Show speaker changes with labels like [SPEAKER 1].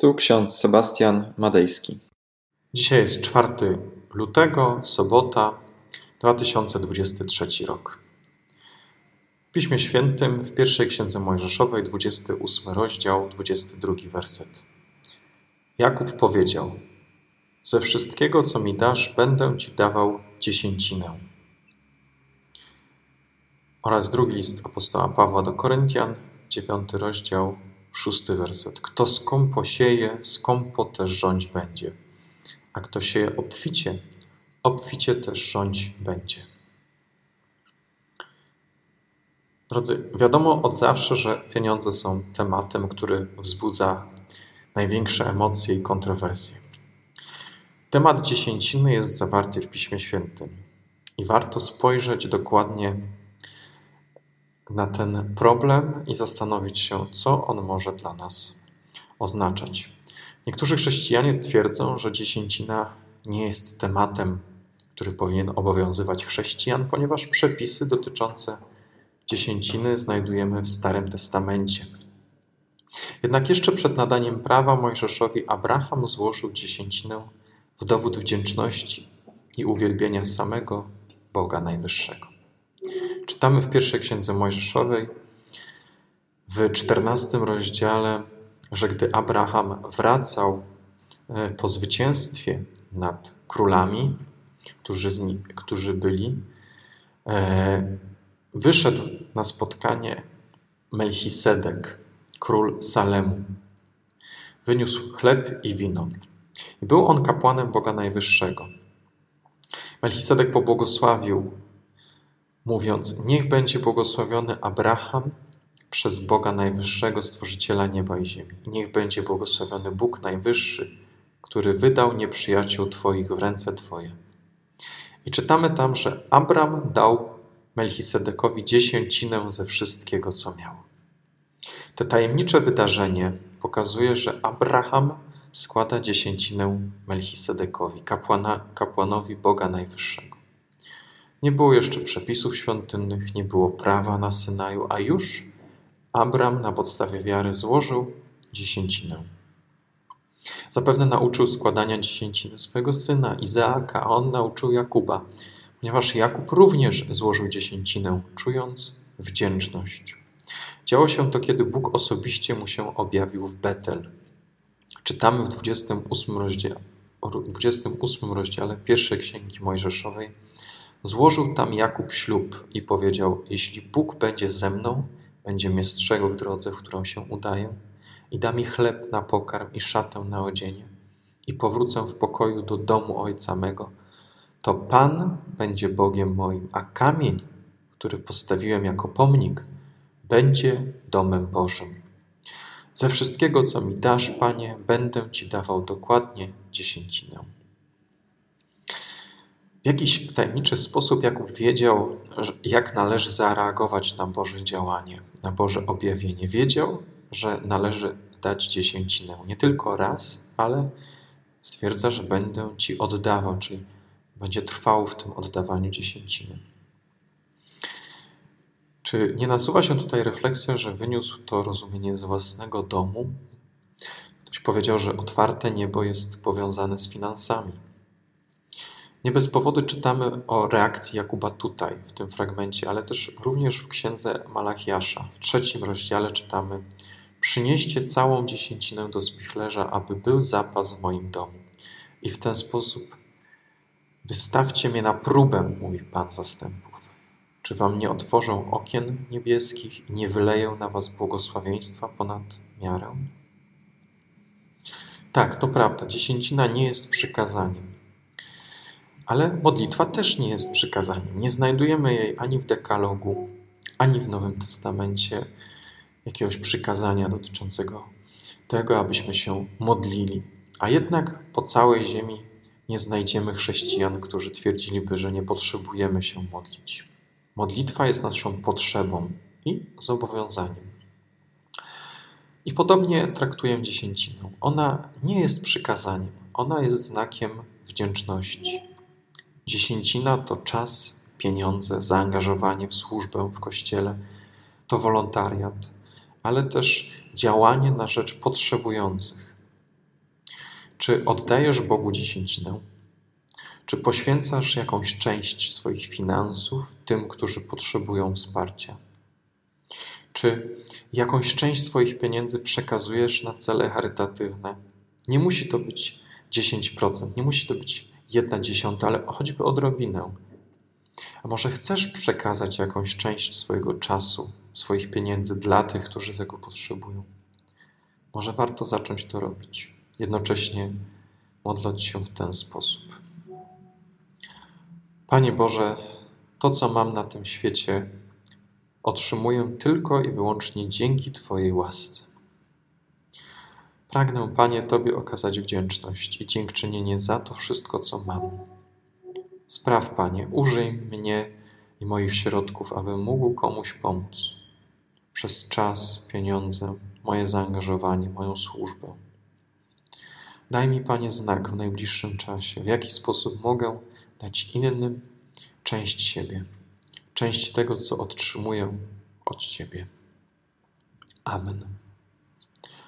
[SPEAKER 1] Tu ksiądz Sebastian Madejski.
[SPEAKER 2] Dzisiaj jest 4 lutego, sobota, 2023 rok. W Piśmie Świętym w pierwszej księdze Mojżeszowej, 28 rozdział, 22 werset. Jakub powiedział: Ze wszystkiego, co mi dasz, będę ci dawał dziesięcinę. Oraz drugi list apostoła Pawła do Koryntian, 9 rozdział, szósty werset. Kto skąpo sieje, skąpo też rządź będzie. A kto sieje obficie, obficie też rządź będzie. Drodzy, wiadomo od zawsze, że pieniądze są tematem, który wzbudza największe emocje i kontrowersje. Temat dziesięciny jest zawarty w Piśmie Świętym i warto spojrzeć dokładnie na ten problem i zastanowić się, co on może dla nas oznaczać. Niektórzy chrześcijanie twierdzą, że dziesięcina nie jest tematem, który powinien obowiązywać chrześcijan, ponieważ przepisy dotyczące dziesięciny znajdujemy w Starym Testamencie. Jednak jeszcze przed nadaniem prawa Mojżeszowi Abraham złożył dziesięcinę w dowód wdzięczności i uwielbienia samego Boga Najwyższego. Czytamy w pierwszej księdze Mojżeszowej, w czternastym rozdziale, że gdy Abraham wracał e, po zwycięstwie nad królami, którzy, którzy byli, e, wyszedł na spotkanie Melchisedek, król Salemu. Wyniósł chleb i wino. I był on kapłanem Boga Najwyższego. Melchisedek pobłogosławił mówiąc: Niech będzie błogosławiony Abraham przez Boga Najwyższego, Stworzyciela nieba i ziemi. niech będzie błogosławiony Bóg Najwyższy, który wydał nieprzyjaciół Twoich w ręce Twoje. I czytamy tam, że Abram dał Melchisedekowi dziesięcinę ze wszystkiego, co miał. To tajemnicze wydarzenie pokazuje, że Abraham składa dziesięcinę Melchisedekowi, kapłana, kapłanowi Boga Najwyższego. Nie było jeszcze przepisów świątynnych, nie było prawa na Synaju, a już Abram na podstawie wiary złożył dziesięcinę. Zapewne nauczył składania dziesięciny swego syna Izaaka, a on nauczył Jakuba, ponieważ Jakub również złożył dziesięcinę, czując wdzięczność. Działo się to, kiedy Bóg osobiście mu się objawił w Betel. Czytamy w 28 rozdziale, 28 rozdziale pierwszej księgi Mojżeszowej Złożył tam Jakub ślub i powiedział: Jeśli Bóg będzie ze mną, będzie mnie strzegł w drodze, w którą się udaję, i da mi chleb na pokarm i szatę na odzienie, i powrócę w pokoju do domu ojca mego, to Pan będzie Bogiem moim, a kamień, który postawiłem jako pomnik, będzie domem Bożym. Ze wszystkiego, co mi dasz, Panie, będę Ci dawał dokładnie dziesięcinę. Jakiś tajemniczy sposób Jakub wiedział, jak należy zareagować na Boże działanie, na Boże objawienie. Wiedział, że należy dać dziesięcinę nie tylko raz, ale stwierdza, że będę Ci oddawał, czyli będzie trwał w tym oddawaniu dziesięciny. Czy nie nasuwa się tutaj refleksja, że wyniósł to rozumienie z własnego domu? Ktoś powiedział, że otwarte niebo jest powiązane z finansami. Nie bez powodu czytamy o reakcji Jakuba tutaj, w tym fragmencie, ale też również w księdze Malachiasza. W trzecim rozdziale czytamy: Przynieście całą dziesięcinę do spichlerza, aby był zapas w moim domu. I w ten sposób wystawcie mnie na próbę, mówi Pan zastępów. Czy wam nie otworzą okien niebieskich i nie wyleją na was błogosławieństwa ponad miarę? Tak, to prawda. Dziesięcina nie jest przykazaniem. Ale modlitwa też nie jest przykazaniem. Nie znajdujemy jej ani w dekalogu, ani w Nowym Testamencie jakiegoś przykazania dotyczącego tego, abyśmy się modlili. A jednak po całej ziemi nie znajdziemy chrześcijan, którzy twierdziliby, że nie potrzebujemy się modlić. Modlitwa jest naszą potrzebą i zobowiązaniem. I podobnie traktuję dziesięcinę. Ona nie jest przykazaniem, ona jest znakiem wdzięczności. Dziesięcina to czas, pieniądze, zaangażowanie w służbę w kościele, to wolontariat, ale też działanie na rzecz potrzebujących. Czy oddajesz Bogu dziesięcinę? Czy poświęcasz jakąś część swoich finansów tym, którzy potrzebują wsparcia? Czy jakąś część swoich pieniędzy przekazujesz na cele charytatywne? Nie musi to być 10%, nie musi to być jedna dziesiąta, ale choćby odrobinę. A może chcesz przekazać jakąś część swojego czasu, swoich pieniędzy dla tych, którzy tego potrzebują? Może warto zacząć to robić, jednocześnie modląc się w ten sposób. Panie Boże, to co mam na tym świecie, otrzymuję tylko i wyłącznie dzięki Twojej łasce. Pragnę, Panie, Tobie okazać wdzięczność i dziękczynienie za to wszystko, co mam. Spraw, Panie, użyj mnie i moich środków, abym mógł komuś pomóc. Przez czas, pieniądze, moje zaangażowanie, moją służbę. Daj mi, Panie, znak w najbliższym czasie, w jaki sposób mogę dać innym część siebie, część tego, co otrzymuję od Ciebie. Amen.